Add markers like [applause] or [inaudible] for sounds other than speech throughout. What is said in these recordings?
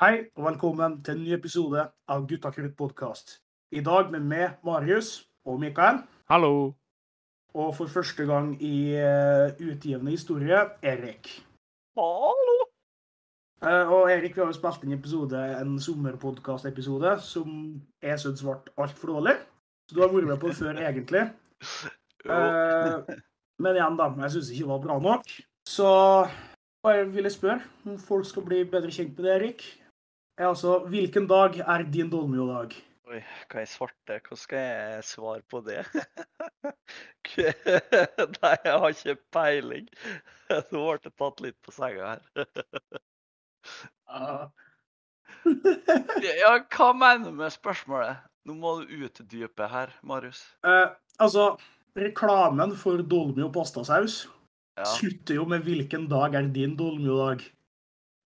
Hei og velkommen til en ny episode av Gutta krutt podkast. I dag med meg, Marius og Mikael. Hallo. Og for første gang i uh, utgivende historie, Erik. Hallo! Uh, og Erik, vi har jo spilt inn episode, en sommerpodkast-episode som jeg syns ble altfor dårlig. Så du har vært med på det før, [laughs] egentlig. Eh, men igjen, da. Jeg syns ikke det var bra nok. Så bare vil jeg spørre om folk skal bli bedre kjent med det, Erik. Er altså, Hvilken dag er din Dolmio-dag? Oi, hva er svarte? Hvordan skal jeg svare på det? [laughs] Nei, jeg har ikke peiling. Nå ble jeg tatt litt på senga her. Ja, hva mener du med spørsmålet? Nå må du utdype her, Marius. Eh, altså, reklamen for Dolmio pastasaus Ja, slutter jo med 'Hvilken dag er din Dolmio-dag'?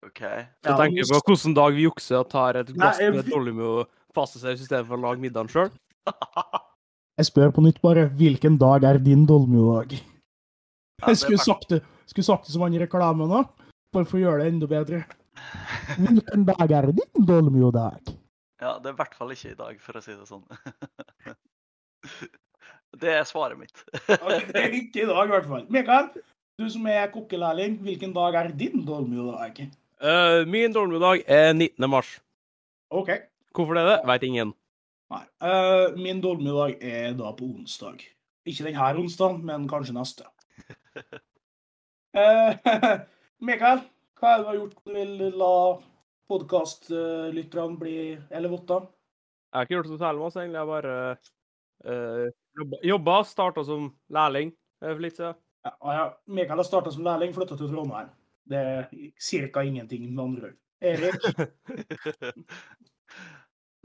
OK. Så Ja, tenker du på hvilken dag vi jukser og tar et glass Nei, jeg med vil- Dolomio seg i stedet for å lage middagen sjøl? [laughs] Jeg spør på nytt bare 'Hvilken dag er din Dolmio-dag'? [laughs] Jeg skulle sagt det, skulle sagt det som han i reklamen òg, bare for å gjøre det enda bedre. [laughs] Hvilken dag er din Dolmio-dag? Ja, det er i hvert fall ikke i dag, for å si det sånn. Det er svaret mitt. Det er ikke i dag, i hvert fall. Mikael, du som er kokkelærling, hvilken dag er din Dolmio-dag? Uh, min Dolomio-dag er 19. mars. OK. Hvorfor det er det, vet ingen. Nei. Uh, min Dolmio-dag er da på onsdag. Ikke denne onsdagen, men kanskje neste. Uh, [laughs] [laughs] Mikael, hva er det du har gjort du vil la podkastlytterne bli elevotter? Jeg har ikke gjort så særlig masse, egentlig. Jeg bare uh, jobba, jobba starta som lærling for litt siden. Ja, ja. Mikael har starta som lærling, flytta til Trondheim. Det er ca. ingenting med andre ord. Erik, [laughs]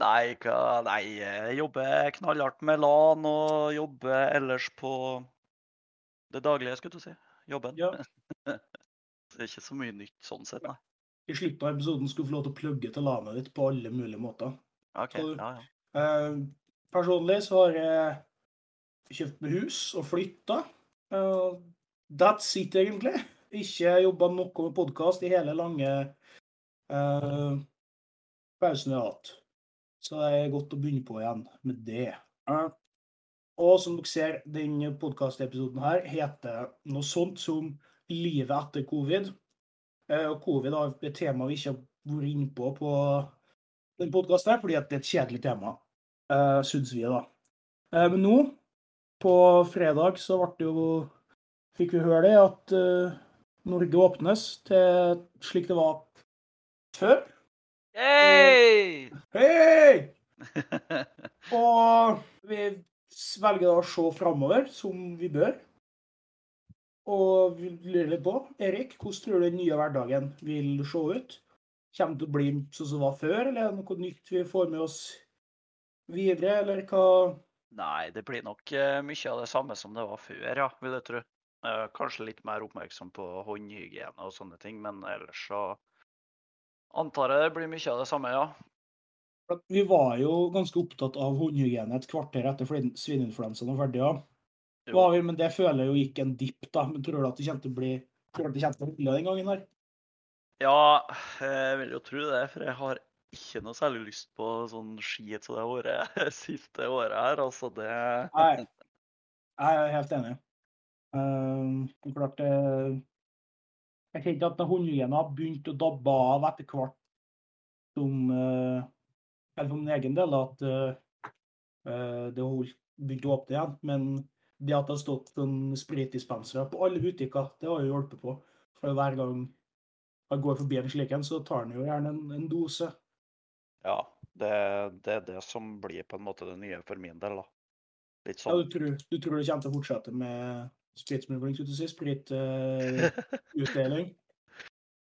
Nei, hva, nei, jeg jobber knallhardt med LAN og jobber ellers på det daglige, skulle du si. Jobben. Ja. [laughs] det er ikke så mye nytt sånn sett, nei. i slutten av episoden skulle du få lov til å plugge til LAN-et ditt på alle mulige måter. Okay, så, Ja, ja. Eh, personlig så har jeg kjøpt meg hus og flytta. Uh, that's it, egentlig. Ikke jobba noe med podkast i hele lange uh, pausen vi har hatt. Så det er godt å begynne på igjen med det. Uh, og som dere ser, denne podkastepisoden her heter noe sånt som 'Livet etter covid'. Eh, og covid er et tema vi ikke har vært inne på på den podkasten, fordi det er et kjedelig tema, uh, syns vi, da. Uh, men nå, på fredag, så ble det jo Fikk vi høre det, at eh, Norge åpnes til slik det var før. Hei! Hei! [laughs] Og vi velger da å se framover, som vi bør. Og vi lurer litt på, Erik, hvordan tror du den nye hverdagen vil se ut? Kommer det til å bli sånn som det var før, eller er det noe nytt vi får med oss videre, eller hva? Nei, det blir nok eh, mye av det samme som det var før, ja, vil jeg tro. Eh, Kanskje litt mer oppmerksom på håndhygiene og sånne ting, men ellers så antar jeg det blir mye av det samme, ja. Vi var jo ganske opptatt av håndhygiene et kvarter etter svineinfluensaen var ferdig. Ja. Var vi, men det føler jeg jo gikk en dipp, da. Men tror du at det kommer til å bli tror du det til å bli den gangen her? Ja, jeg vil jo tro det, for jeg har ikke noe særlig lyst på sånn skit som det har vært [laughs] siste året her. Altså, det Nei. Jeg er helt enig. Uh, klart uh, Jeg kjente at håndhygienen har begynt å dabbe av etter hvert som uh, Eller for min egen del, at uh, det holdt- begynt å åpne igjen. Men det at det har stått sånn spritdispensere på alle butikker, det har jo hjulpet på. For hver gang jeg går forbi en slik en, så tar den jo gjerne en, en dose. Ja, det, det er det som blir på en måte det nye for min del, da. Litt Ja, sånn. du, tror, du tror det kommer til å fortsette med spritsmugling, skulle du si? Spritutdeling? [laughs]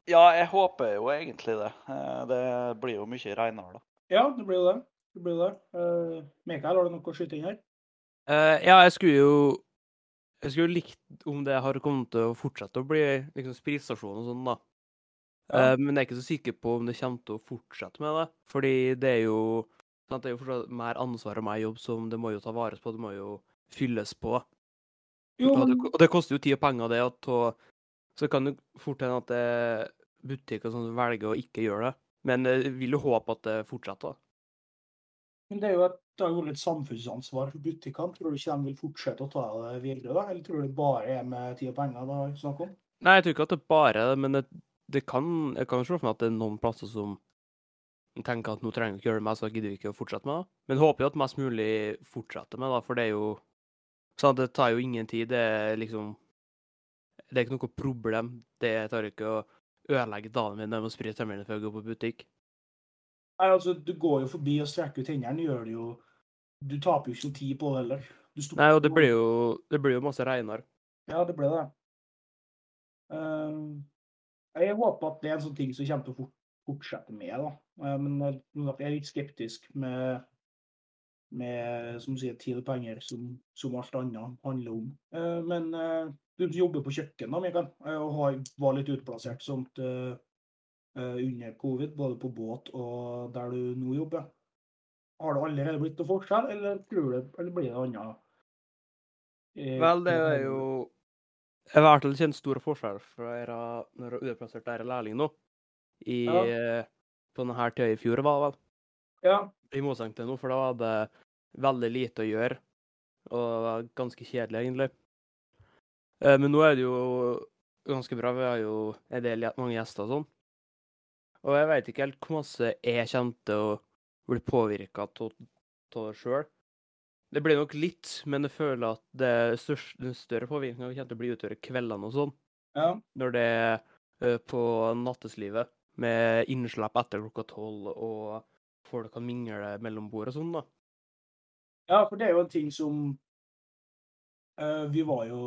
Ja, jeg håper jo egentlig det. Eh, Det blir jo mye reinere, da. ja, det blir jo det. det, blir det. Uh, Mikael, har du noe å skyte inn her? Uh, ja, jeg skulle jo Jeg skulle likt om det har kommet til å fortsette å bli liksom spritstasjon og sånn, da. Ja. Uh, men jeg er ikke så sikker på om det kommer til å fortsette med det. Fordi det er jo sant, Det er jo fortsatt mer ansvar og mer jobb som det må jo ta vare på. Det må jo fylles på. Jo, Og det, og det koster jo tid og penger, det. At, så kan det fort hende at det butikker som velger å ikke gjøre det. Men jeg vil jo håpe at det fortsetter. Men det er jo et, det er jo et samfunnsansvar for butikkene. Tror du ikke de vil fortsette å ta det videre, da? Eller tror du det bare er med tid og penger det er snakk om? Nei, jeg tror ikke at det bare er det, men det, det kan, jeg kan se for meg at det er noen plasser som tenker at nå trenger vi ikke gjøre det mer, så gidder vi ikke å fortsette med det. Men håper jo at mest mulig fortsetter med det, for det er jo sånn det tar jo ingen tid. Det er liksom Det er ikke noe problem. Det tar ikke å ødelegge dagen min med å sprite tennene før jeg går på butikk. Nei, altså, du går jo forbi og strekker ut hendene, gjør det jo Du taper jo ikke noe tid på det heller. Nei, og det blir jo, det blir jo masse reinere. Ja, det ble det. Uh, jeg håper at det er en sånn ting som kommer til å fortsette med, da. Uh, men eh, jeg er litt skeptisk med, med som du sier, tid og penger, som, som alt annet handler om. Eh, men eh, du jobber på kjøkken, da, Mikael, eh, og har, var litt utplassert sånt eh, eh, under covid, både på båt og der du nå jobber. Har det allerede blitt noe forskjell, eller, det, eller blir det annet? eh, Vel, det er jo Jeg har i hvert fall kjent store forskjell fra jeg når jeg har utplassert der lærling nå. I, Ja. På denne tida i fjor, var det vel. Ja, I motsetning til nå, for da var det veldig lite å gjøre. Og ganske kjedelig, egentlig. Eh, Men nå er det jo ganske bra. Vi har jo en del mange gjester og sånn. Og jeg veit ikke helt hvor masse jeg kommer til å bli påvirka av det sjøl. Det blir nok litt, men jeg føler at det største, den større påvirkninga kommer til å bli utover kveldene og sånn. ja. Når det er eh, på natteslivet, med innslipp etter klokka tolv, og folk kan mingle mellom bord og sånn, da. Ja, for det er jo en ting som eh, Vi var jo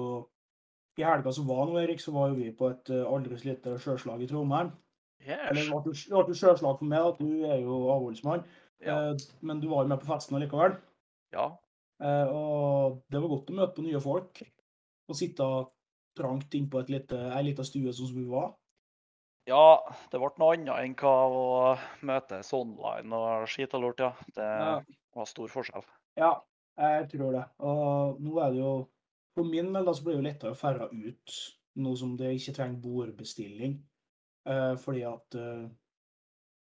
I helga som var nå, Erik, så var jo vi på et uh, aldri lite sjøslag i Trondheim. Yes. det ble jo sjøslag for meg, at du er jo avholdsmann. Ja. Eh, men du var jo med på festen allikevel. ja. Eh, og det var godt å møte på nye folk. Og sitte trangt innpå ei lita stue sånn som vi var. Ja, det ble noe annet enn hva å møtes online og skit og lort, ja. Det Ja. var stor forskjell. Ja, jeg tror det. Og nå er det jo For min del så blir det jo lettere å ferde ut nå som det ikke trenger bordbestilling. Eh, fordi at eh,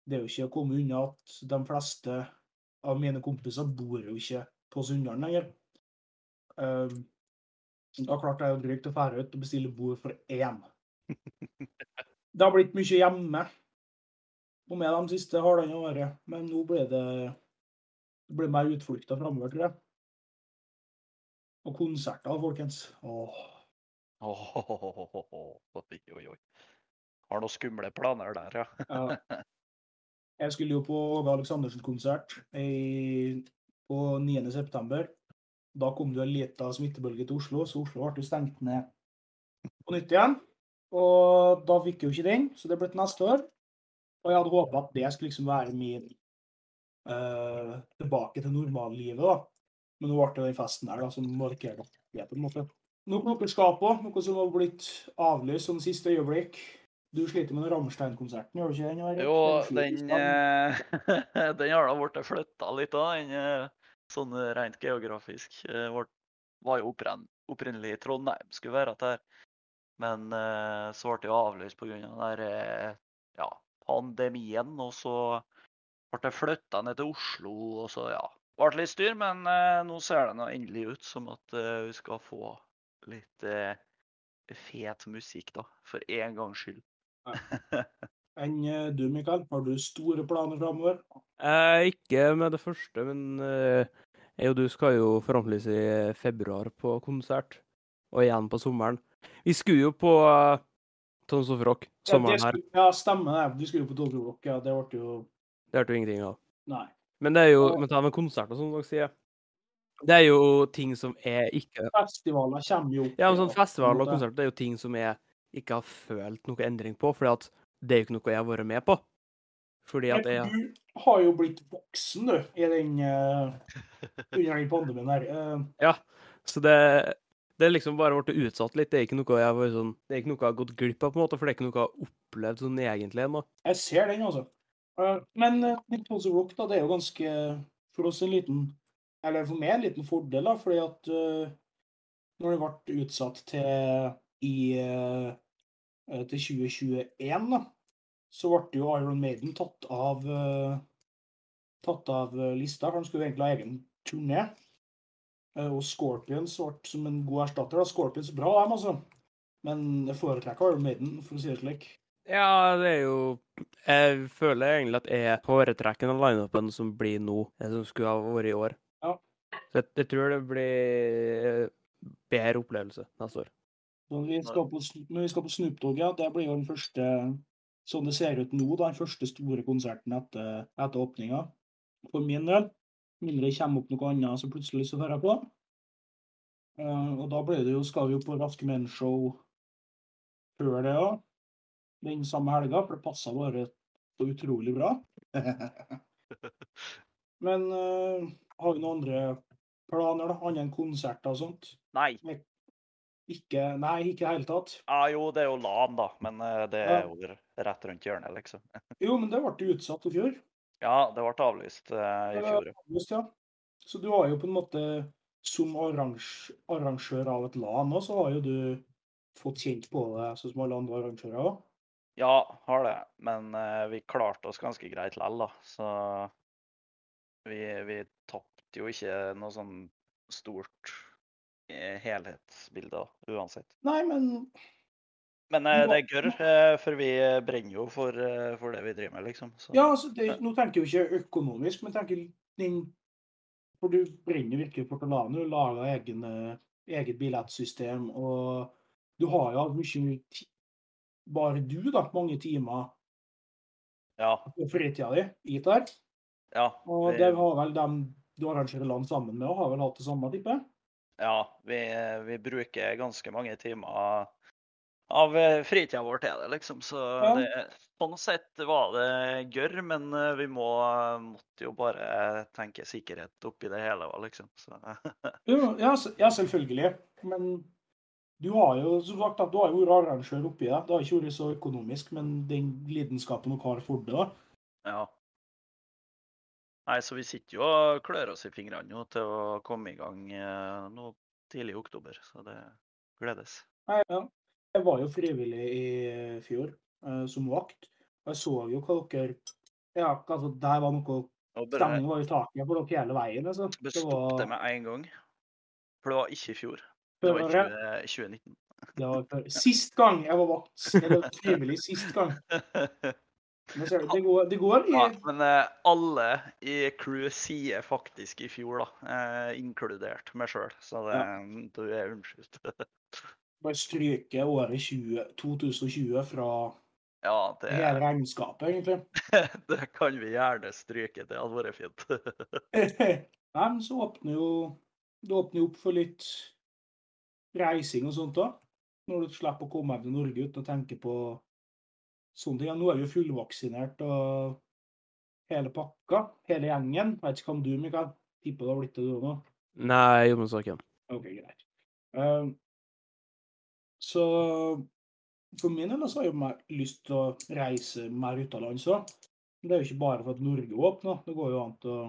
det er jo ikke å komme unna at de fleste av mine kompiser bor jo ikke på Sunndalen lenger. Eh, da klarte er jo drygt å ferde ut og bestille bord for én. Det har blitt mye hjemme og med de siste halvannet året, men nå blir det det blir mer utflukter framover, tror jeg. Og konserter, folkens. Åh. [laughs] Oi, oi, oi. Har noen skumle planer der, ja. [laughs] Ja. Jeg skulle jo på Åge Aleksandersen-konsert i- på 9. september. Da kom det en liten smittebølge til Oslo, så Oslo ble stengt ned på nytt igjen. Og da fikk jeg jo ikke den, så det ble til neste år. Og jeg hadde håpa at det skulle liksom være min eh, tilbake til normallivet, da. Men nå ble det den festen der da, som markerte det på en måte. Noe klokkerskap òg, noe som har blitt avlyst som siste øyeblikk. Du sliter med den Rammstein-konserten, gjør du ikke den? Jo, den, eh, [laughs] den har da blitt flytta litt òg, den eh, sånn eh, rent geografisk. Det Var jo opprinnelig i Trondheim, skulle være det her. Men eh, så ble det jo avlyst pga. den der eh, ja, pandemien. Og så ble flytta ned til Oslo, og så ja. Det ble litt styr, men eh, nå ser det nå endelig ut som at eh, vi skal få litt eh, fet musikk, da. For en gangs skyld. [laughs] Enn eh, du, Mikael? Har du store planer framover? Eh, ikke med det første, men eh, jeg og du skal jo forhåpentligvis i februar på konsert. Og igjen på sommeren. Vi skulle jo på Tons of Rock sommeren her. Ja, stemmer det. Vi skulle jo på Tokyo Rock, ja. Det ble jo Det hørte jo ingenting av. Nei. Men det er jo Men ta med konsert og sånn, dere sier. Det er jo ting som er ikke Festivaler kommer jo. Ja, men sånn festival og måte. konsert det er jo ting som jeg ikke har følt noe endring på, fordi at det er jo ikke noe jeg har vært med på. Fordi at jeg Du har jo blitt voksen, du, i den uh, under den pandemien her. Uh... Ja. Så det, det er liksom bare blitt utsatt litt. Det er ikke noe jeg har sånn Det ikke noe jeg har gått glipp av, på en måte, for det er ikke noe jeg har opplevd sånn egentlig ennå. jeg ser den, altså. Eh, men uh, Rock, da, det er jo ganske For oss en liten Eller for meg en liten fordel, da, fordi at eh, når det ble utsatt til i eh, eh, til 2021, da, så ble jo Iron Maiden tatt av eh, tatt av eh, lista. for De skulle egentlig ha egen turné. Eh, Og Scorpions ble som en god erstatter. da. Scorpions bra, dem, altså. Men jeg foretrekker Iron Maiden, for å si det slik. Ja, det er jo Jeg føler egentlig at jeg foretrekker den lineupen som blir nå, som skulle ha vært i år. Ja. Så jeg, jeg tror det blir bedre opplevelse neste år. Når vi skal på, når vi Snoop Dogg, ja, det blir jo den første Sånn det ser ut nå, da, den første store konserten etter, etter åpninga. For min del. Mindre det kommer opp noe annet som plutselig så hører jeg på. Eh, og da blir det jo, skal vi jo på Raske menn-show før det òg. Den samme helga, for det passa bare så utrolig bra. [laughs] Men uh, har vi noen andre planer, da? Annet enn konserter og sånt? Nei. Ikke, nei, ikke i det hele tatt. Ja, jo, det er jo LAN, da, men uh, det Ja. er jo rett rundt hjørnet, liksom. [laughs] Jo, men det ble utsatt i fjor. Ja, det ble avlyst uh, i fjor, Avlyst, ja. Så du har jo på en måte, som arrangør av et LAN òg, så har jo du fått kjent på det, sånn som alle andre arrangører òg. Ja, har det. Men uh, vi klarte oss ganske greit likevel, da. Så vi, vi tapte jo ikke noe sånn stort eh, helhetsbilde, uansett. Nei, men Men eh, det er gørr, eh, for vi brenner jo for, eh, for det vi driver med, liksom. Så. ja, altså, det, nå tenker jeg jo ikke økonomisk, men tenker den For du brenner virkelig for. Du lager egen, eh, eget billettsystem, og du har jo mye Bare du, da, mange timer Ja. på fritida di i det Ja, det... Og det har vel dem du arrangerer land sammen med, og har vel hatt det samme, tipper ja vi, vi bruker ganske mange timer av eh, fritida vår til det, liksom. Så Ja. det, sånn sett var det gørr, men eh, vi må, måtte jo bare tenke sikkerhet oppi det hele, liksom. Så, ja, ja, selvfølgelig. Men du har jo som sagt, at du har jo vært arrangør oppi det. Det har ikke vært så økonomisk, men den lidenskapen dere har for det, da. ja. Nei, så vi sitter jo og klør oss i fingrene nå til å komme i gang eh, nå tidlig i oktober, så det gledes. Nei, ja. Jeg var jo frivillig i fjor eh, som vakt. Og jeg så jo hva dere Ja, altså, der var noe Stemningen var i taket for dere hele veien. Altså. det var, med en gang. For det var ikke i fjor. Det var i 20, 2019. det var før. Sist gang jeg var vakt, eller trivelig sist gang. Men ser du, det går, det går i Ja, men eh, alle i crew sier faktisk i fjor, da. Eh, inkludert meg sjøl. Så det, du er unnskyldt. [laughs] Bare stryke året 20, 2020 fra ja, det, hele regnskapet, egentlig. [laughs] det kan vi gjerne stryke. Det hadde vært fint. [laughs] Nei, men så åpner jo Det åpner opp for litt reising og sånt òg. Når du slipper å komme hjem til Norge uten å tenke på sånne ting. Ja, Nå er vi jo fullvaksinert og hele pakka. Hele gjengen. Vet ikke hva du, Mikael. Tipper du har blitt det, du òg nå? Nei, Jommensaken. OK, greit. Um, så for min del så har jeg mer lyst til å reise mer utenlands òg. Det er jo ikke bare for at Norge åpner. Det går jo an til å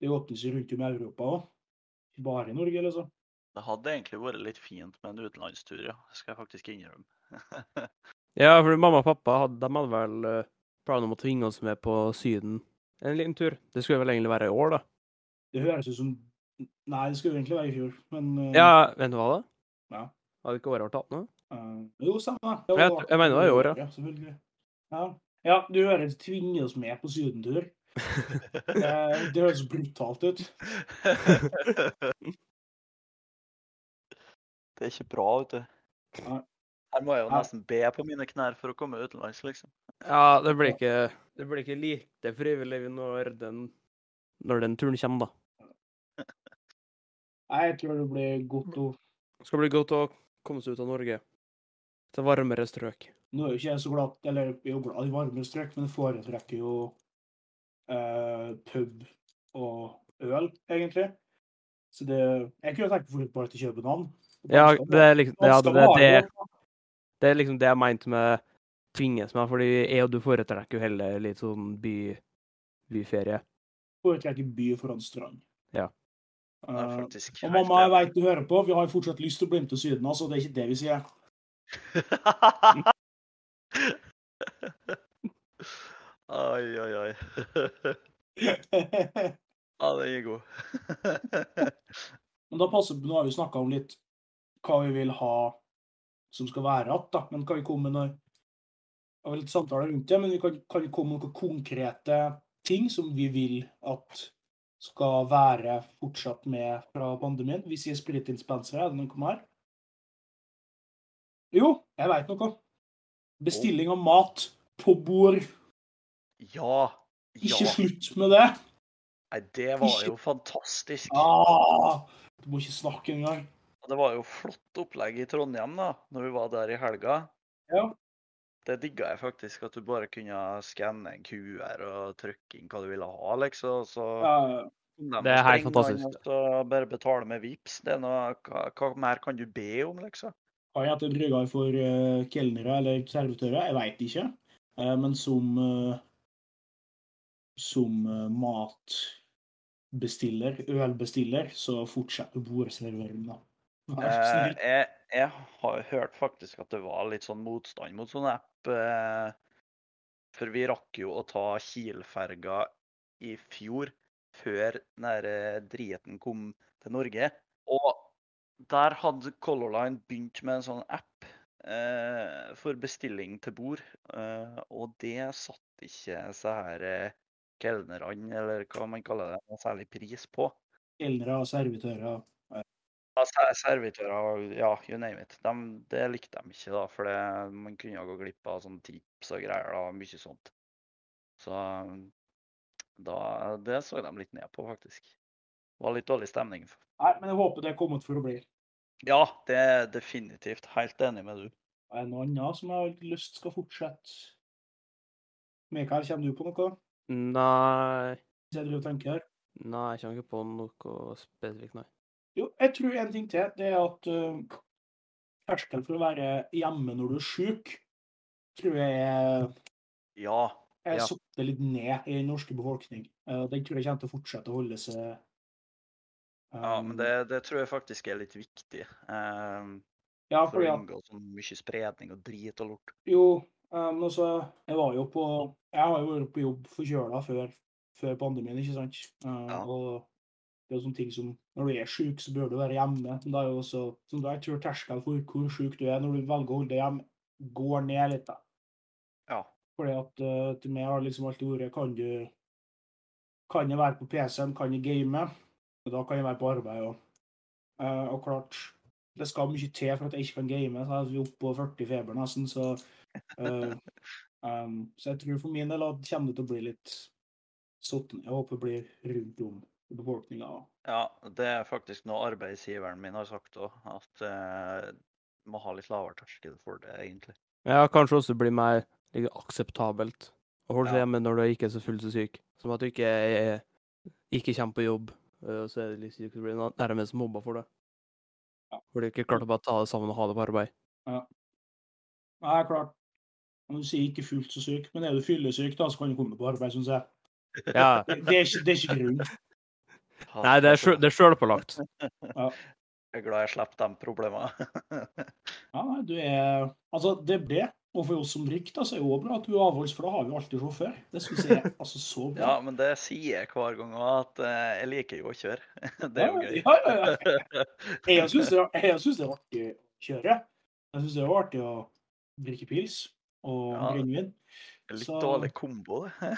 Det åpnes jo rundt om i Europa òg. Ikke bare i Norge, liksom. Det hadde egentlig vært litt fint med en utenlandstur, ja. Skal jeg faktisk innrømme. [laughs] Ja, for mamma og pappa hadde, de hadde vel eh, planer om å tvinge oss med på Syden en liten tur. Det skulle vel egentlig være i år, da. Det høres ut som Nei, det skulle egentlig være i fjor, men uh, Ja, vet du hva da? Ja. Hadde ikke året vært tatt nå? uh, Jo, samme. Det Jeg- var- jeg mener det var i år, ja. selvfølgelig. Ja. ja, du hører tvinge oss med på sydentur. Det, [laughs] det høres brutalt ut. [laughs] Det er ikke bra, vet du. Her må jeg jo nesten be på mine knær for å komme utenlands, liksom. Ja, det blir ikke, det blir ikke lite frivillig når den, når den turen kommer, da. [laughs] Jeg tror det blir godt å Det skal bli godt å komme seg ut av Norge. Til varmere strøk. Nå er jo ikke jeg så glad Eller er jo glad i varmere strøk, men foretrekker jo eh, pub og øl, egentlig. Så det Jeg kunne tenkt meg å bare til København. Ja, det er liksom, ja, det, det, det er liksom det jeg mente med tvinges meg, fordi jeg og du foretrekker jo heller litt sånn by, byferie. foretrekker by foran strand. Ja. Faktisk og mamma, jeg veit vet du hører på, vi har jo fortsatt lyst til å bli med til Syden, altså. Det er ikke det vi sier. [laughs] Oi, oi, oi. [laughs] Ja, den er god. [laughs] Men da passer Nå har vi snakka om litt hva vi vil ha som skal være igjen. Men kan vi komme med noe var litt samtaler rundt det, men vi kan, kan vi komme med noen konkrete ting som vi vil at skal være fortsatt med fra pandemien? Vi sier spritdispensere, er det noe mer? Jo, jeg veit noe. Bestilling av mat på bord. Ja. Ikke slutt med det. Nei, det var Ikke- jo fantastisk. Ah, du må ikke snakke engang. Det var jo flott opplegg i Trondheim da, når vi var der i helga. Ja. Det digga jeg faktisk, at du bare kunne skanne en QR og trykke inn hva du ville ha, liksom. Så Ja, de Det er helt fantastisk. og bare betale med VIPs. Det er noe, hva, hva mer kan du be om, liksom? Har jeg hatt en brygger for uh, kelnere eller servitører? Jeg veit ikke. Uh, men som uh, som matbestiller, ølbestiller, så fortsetter bordserveringen, da. Eh, jeg, jeg har hørt faktisk at det var litt sånn motstand mot sånn app. Eh, for vi rakk jo å ta Kiel-ferga i fjor, før den der eh, driten kom til Norge. Og der hadde Color Line begynt med en sånn app eh, for bestilling til bord. Eh, og det satte ikke så her eh, kelnerne, eller hva man kaller det, særlig pris på. Kelnere og servitører. Ja, servitører, ja, you name it. De, det likte de ikke, da, for det, man kunne gå glipp av sånne tips og greier. da, Mye sånt. Så da, det så de litt ned på, faktisk. Det var litt dårlig stemning. Nei, men jeg håper det er kommet for å bli. Ja, det er definitivt. Helt enig med du. Er det noe annet som jeg har lyst skal fortsette? Mikael, kommer du på noe? Nei Hvis jeg driver og tenker? Nei, jeg kommer ikke på noe spesifikt, nei. Jo, jeg tror en ting til. Det er at uh, terskelen for å være hjemme når du er sjuk, tror jeg er, Ja. Jeg Ja. satt litt ned i den norske befolkning. Uh, den tror jeg kommer til å fortsette å holde seg ja um, men det, det tror jeg faktisk er litt viktig. Um, Ja, for fordi å unngå sånn mye spredning og drit og lort. Jo, um, altså, jeg var jo på Jeg har jo vært på jobb forkjøla før, før pandemien, ikke sant? Uh, Ja. Og det er sånne ting som Når du er syk, så bør du være hjemme. Da er jo også sånn da jeg tror terskelen for hvor syk du er når du velger å holde deg hjemme, går ned litt. da. Ja. Fordi at uh, til meg har liksom alltid vært Kan du Kan jeg være på PC-en, kan jeg game? Og da kan jeg være på arbeid òg. og klart det skal mye til for at jeg ikke kan game. Så er vi oppe på 40 feber nesten, så [laughs] uh, um, Så jeg tror for min del at kommer det til å bli litt sotten. Jeg håper det blir rundt om befolkninga. Ja, det er faktisk noe arbeidsgiveren min har sagt òg, at eh, må ha litt lavere terskel for det, egentlig. Ja, kanskje også blir mer like, akseptabelt å holde seg Ja. hjemme når du ikke er så fullt så syk. Som at du ikke, er, ikke kommer på jobb, øh, og så er det litt syk, så blir du nærmest mobba for det. Ja. For du ikke klarte å bare ta det sammen og ha det på arbeid. Nei, klart. Men Du sier ikke fullt så syk, men er du fyllesyk, da, så kan du komme på arbeid, syns jeg. Ja. Det, det, er ikke, det er ikke grunn. Nei, det er, sjølpålagt. det er. [laughs] Jeg er glad jeg slipper de problemene. [laughs] Ja, nei, du er Altså, det er det. Og for oss som drikker, da, så er det òg bra at du er avholds, for da har vi alltid sjåfør. Det syns jeg er [laughs] altså så bra. ja, men det sier jeg hver gang òg, at eh, jeg liker jo å kjøre. Det er jo gøy. Ja, ja, ja. Jeg syns det, det er artig å kjøre. Jeg syns det er artig å drikke pils og Ja. brennevin. Litt Så- dårlig kombo, det.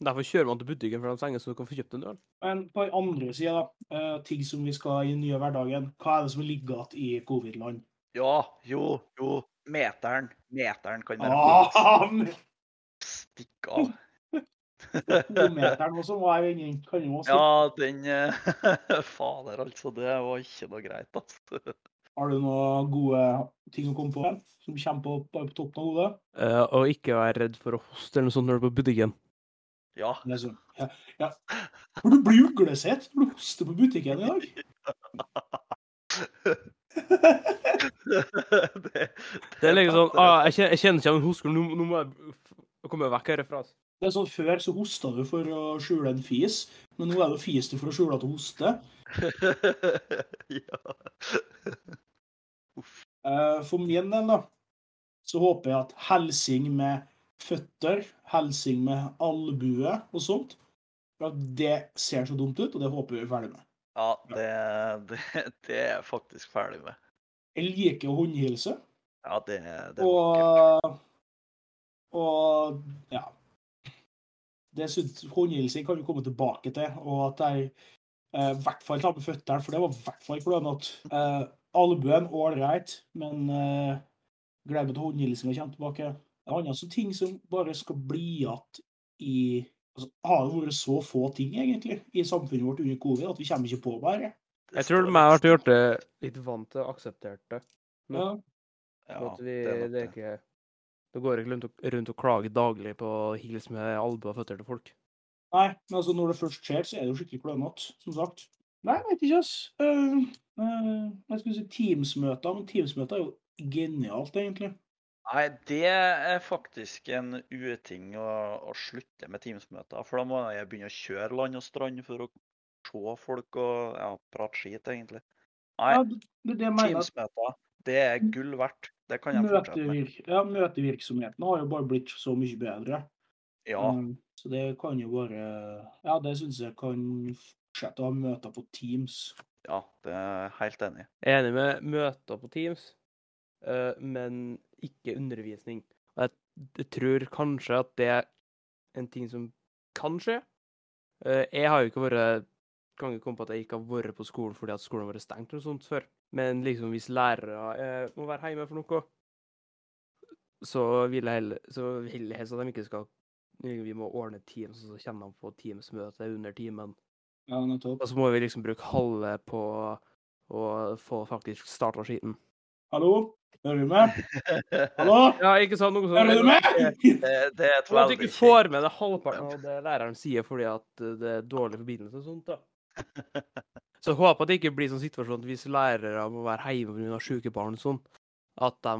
Derfor kjører man til butikken for de senger, så du kan få kjøpt en øl. Men på den andre sida, uh, ting som vi skal i den nye hverdagen, hva er det som ligger igjen i covid-land? Ja, jo, jo. Meteren. Meteren kan være Ah, [laughs] men Stikk av. Meteren også var jeg inne kan jo også. Ja, den eh, [laughs] Fader, altså. Det var ikke noe greit, altså. Har du noen gode ting å komme på som kommer på, på, toppen av hodet? Uh, og ikke være redd for å hoste eller noe sånt når du er på butikken. Ja. Sånn, ja, ja. For du blir uglesett når du hoster på butikken i dag. [laughs] det, Det er liksom sånn ah, jeg, kjenner, jeg kjenner ikke en hosker, nå, nå må jeg komme vekk herfra. altså. Det er sånn, Før så hosta du for å skjule en fis, men nå er det fis du for å skjule at du hoster. [laughs] ja. Eh, For min del, da, så håper jeg at helsing med føtter, helsing med albue og sånt, at det ser så dumt ut, og det håper vi er ferdig med. Ja, det, det, det er jeg faktisk ferdig med. Jeg liker å håndhilse, Ja, det, det og, og ja. Det syns håndhilsing kan vi komme tilbake til, og at jeg eh, i hvert fall tar med føttene, for det var i hvert fall klønete. Eh, albuen ålreit, men eh, gleder meg til håndhilsinga kommer tilbake. Det er andre ting som bare skal bli igjen i altså, Har det vært så få ting, egentlig, i samfunnet vårt under covid at vi kommer ikke på bare? Jeg tror vi har gjort det litt vant til, akseptert det. Ja. Ja, at vi, det er det er ikke Det går ikke rundt og, rundt og klager daglig på hils med albuer og føtter til folk. Nei, men altså når det først skjer, så er det jo skikkelig klønete, som sagt. Nei, jeg vet ikke, ass. Uh, jeg skulle si Teams-møter, men Teams-møter er jo genialt, egentlig. Nei, det er faktisk en uting å, å slutte med Teams-møter. For da må jeg begynne å kjøre land og strand for å se folk og ja, prate skit, egentlig. Nei, Ja, er Teams-møter, det er gull verdt. Det kan jeg fortsette med. Ja, møtevirksomheten har jo bare blitt så mye bedre. Ja, Um, så det kan jo bare Ja, det syns jeg kan fortsette å ha møter på Teams. ja, det er jeg helt enig. i. Er enig med møter på Teams, uh, men ikke undervisning. Og jeg, jeg tror kanskje at det er en ting som kan skje. Eh, jeg har jo ikke vært kan ikke komme på at jeg ikke har vært på skolen fordi at skolen har vært stengt eller sånt før. Men liksom hvis lærere eh, må være hjemme for noe, så vil jeg heller så vil jeg helst at de ikke skal Vi må ordne Teams, og så kommer de på Teams-møte under timen. Ja, nettopp. Og så må vi liksom bruke halve på å få faktisk starta skiten. Hallo? Hører du meg? Hallo? Ja, ikke sant? Noe Hører du meg? Det, det er et Sånn at du ikke får med deg halvparten av det læreren sier fordi at eh, det er dårlig forbindelse og sånt. da. Så jeg håper at det ikke blir sånn situasjon at hvis lærere må være hjemme pga. syke barn og sånn, at de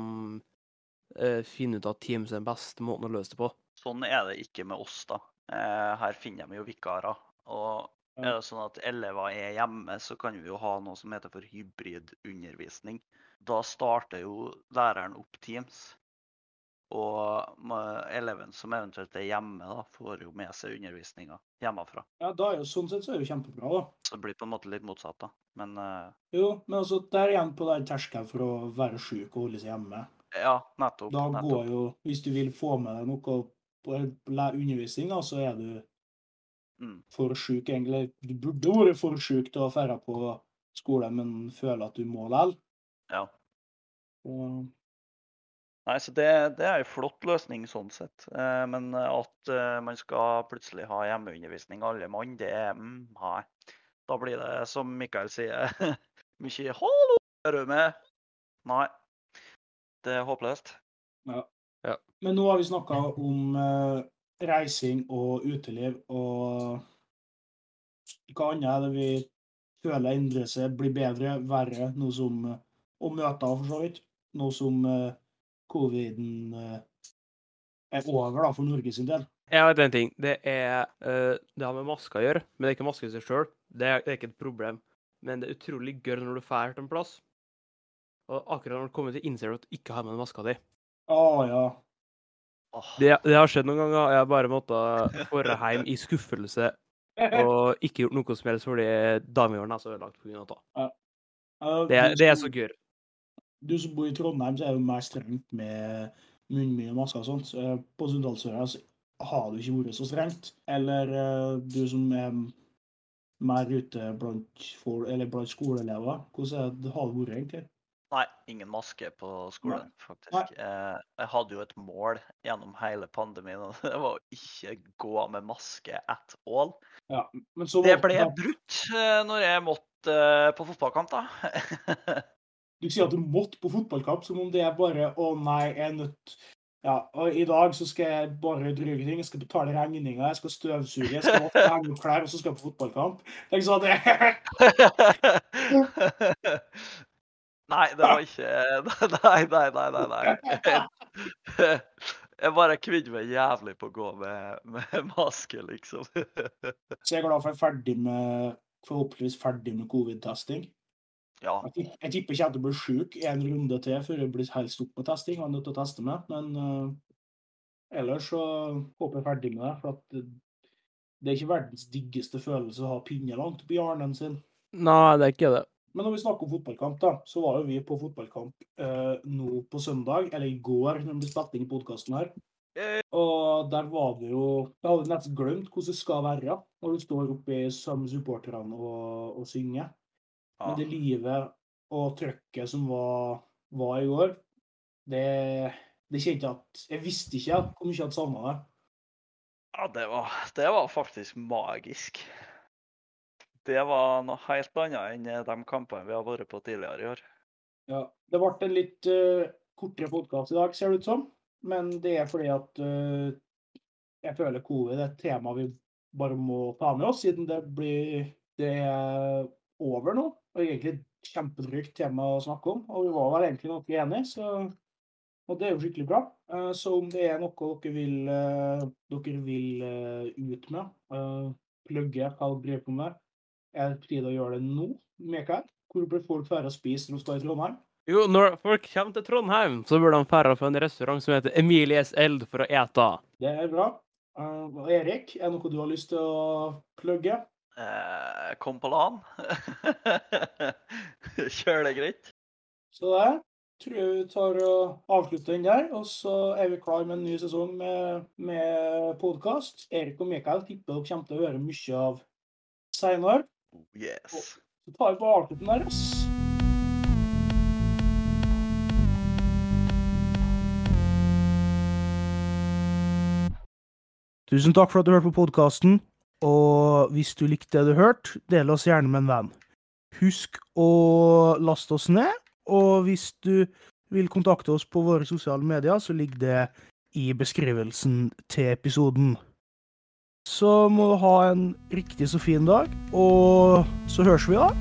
eh, finner ut at Teams er den beste måten å løse det på. Sånn er det ikke med oss, da. Eh, her finner de jo vikarer. Og. Er det sånn at elever er hjemme, så kan vi jo ha noe som heter for hybridundervisning. Da starter jo læreren opp Teams. Og eleven som eventuelt er hjemme, da, får jo med seg undervisninga hjemmefra. Ja, da er jo sånn sett så er det jo kjempebra, da. Så det blir på en måte litt motsatt, da. Men uh... Jo, men altså, der igjen på den terskelen for å være syk og holde seg hjemme. ja, nettopp. Da nettopp. går jo Hvis du vil få med deg noe på undervisning, da, så er du Mm. for sjuk, egentlig. Du burde vært for sjuk til å dra på skole, men føler at du må likevel. Ja. Og Nei, så det, det er en flott løsning sånn sett. Eh, men at eh, man skal plutselig ha hjemmeundervisning alle mann, det er mm, Nei. Da blir det, som Mikael sier, [laughs] mye 'hallo, er du med?' Nei. Det er håpløst. Men nå har vi snakka om eh, reising og uteliv, og hva annet er det vi føler endrer seg, blir bedre, verre, noe som å Og møter, for så vidt. Noe som eh, coviden uh, er over, da, for Norge sin del. Jeg vet en ting. Det er uh, Det har med masker å gjøre, men det er ikke maske i seg sjøl. Det, det er ikke et problem. Men det er utrolig gøy når du drar til en plass, og akkurat når du kommer til, innser du at du ikke har med deg maska di. Å ja. Det, det har skjedd noen ganger. Jeg har bare måttet dra hjem i skuffelse og ikke gjort noe som helst fordi damen er så ødelagt pga. det. Ja, Det, er- det er så gøy. Du som bor i Trondheim, så er det jo mer strengt med munnbind og masker og sånt. På Sunndalsøra så har det ikke vært så strengt. Eller eh, du som er mer ute blant, for, eller blant skoleelever. Hvordan har det vært egentlig? Nei, ingen maske på skolen, faktisk. Nei. jeg hadde jo et mål gjennom hele pandemien, og [laughs] det var å ikke gå med maske at all. Ja, men så Det ble da- brutt eh, når jeg måtte eh, på fotballkamp, da. [laughs] Du sier at du måtte på fotballkamp, som om det er bare Å nei, jeg er nødt Ja, og i dag så skal jeg bare drøye ting. Jeg skal betale regninger, jeg skal støvsuge, jeg skal henge opp klær, og så skal jeg på fotballkamp. Tenk sånn det [laughs] Nei, det var ikke [laughs] Nei, nei, nei, nei. nei. [laughs] Jeg bare kvidde meg jævlig på å gå med, med maske, liksom. [laughs] Så jeg er glad for jeg er ferdig med Forhåpentligvis ferdig med covid-testing. Ja. Jeg jeg tipper ikke at du blir bli sjuk en runde til før jeg blir helt stopp med testing. Jeg er nødt til å teste meg. Men uh, ellers så håper jeg er ferdig med det. For at det, det er ikke verdens diggeste følelse å ha pinne langt oppi hjernen sin. Nei, det er ikke det. Men når vi snakker om fotballkamp, da, så var jo vi på fotballkamp eh, nå på søndag, eller i går, når vi spilte inn podkasten her. Og der var det jo Jeg hadde nesten glemt hvordan det skal være når du står oppe sammen med supporterne og, og synger. Men det livet og trøkket som var, var i går, det, det kjente jeg at Jeg visste ikke hvor mye jeg hadde savna det. ja, det var, det var faktisk magisk. Det var noe helt annet enn de kampene vi har vært på tidligere i år. Ja, det ble en litt uh, kortere podkast i dag, ser det ut som. Men det er fordi at uh, jeg føler covid er et tema vi bare må ta med oss, siden det blir det er over nå. Og egentlig et kjempedrygt tema å snakke om. Og vi var vel egentlig noe enige, så og det er jo skikkelig bra. Eh, Så om det er noe dere vil, eh, dere vil eh, ut med, eh, plugge, hva dere driver på med, er det tid å gjøre det nå, Mikael? Hvor blir folk færre å spise når de skal i Trondheim? Jo, når folk kommer til Trondheim, så bør de dra på en restaurant som heter Emilies Eld for å ete. Det er bra. Uh, Erik, er det noe du har lyst til å plugge? Eh, kom på LAN. [laughs] Kjør det greit. Så det tror jeg vi tar og avslutter den der. Og så er vi klar med en ny sesong med, med podkast. Erik og Mikael tipper dere kommer til å høre mye av seinere. Yes. Så tar vi på avslutten der. ass. Tusen takk for at du hørte på podkasten. Og hvis du likte det du hørte, del oss gjerne med en venn. Husk å laste oss ned, og hvis du vil kontakte oss på våre sosiale medier, så ligger det i beskrivelsen til episoden. Så må du ha en riktig så fin dag, og så høres vi da.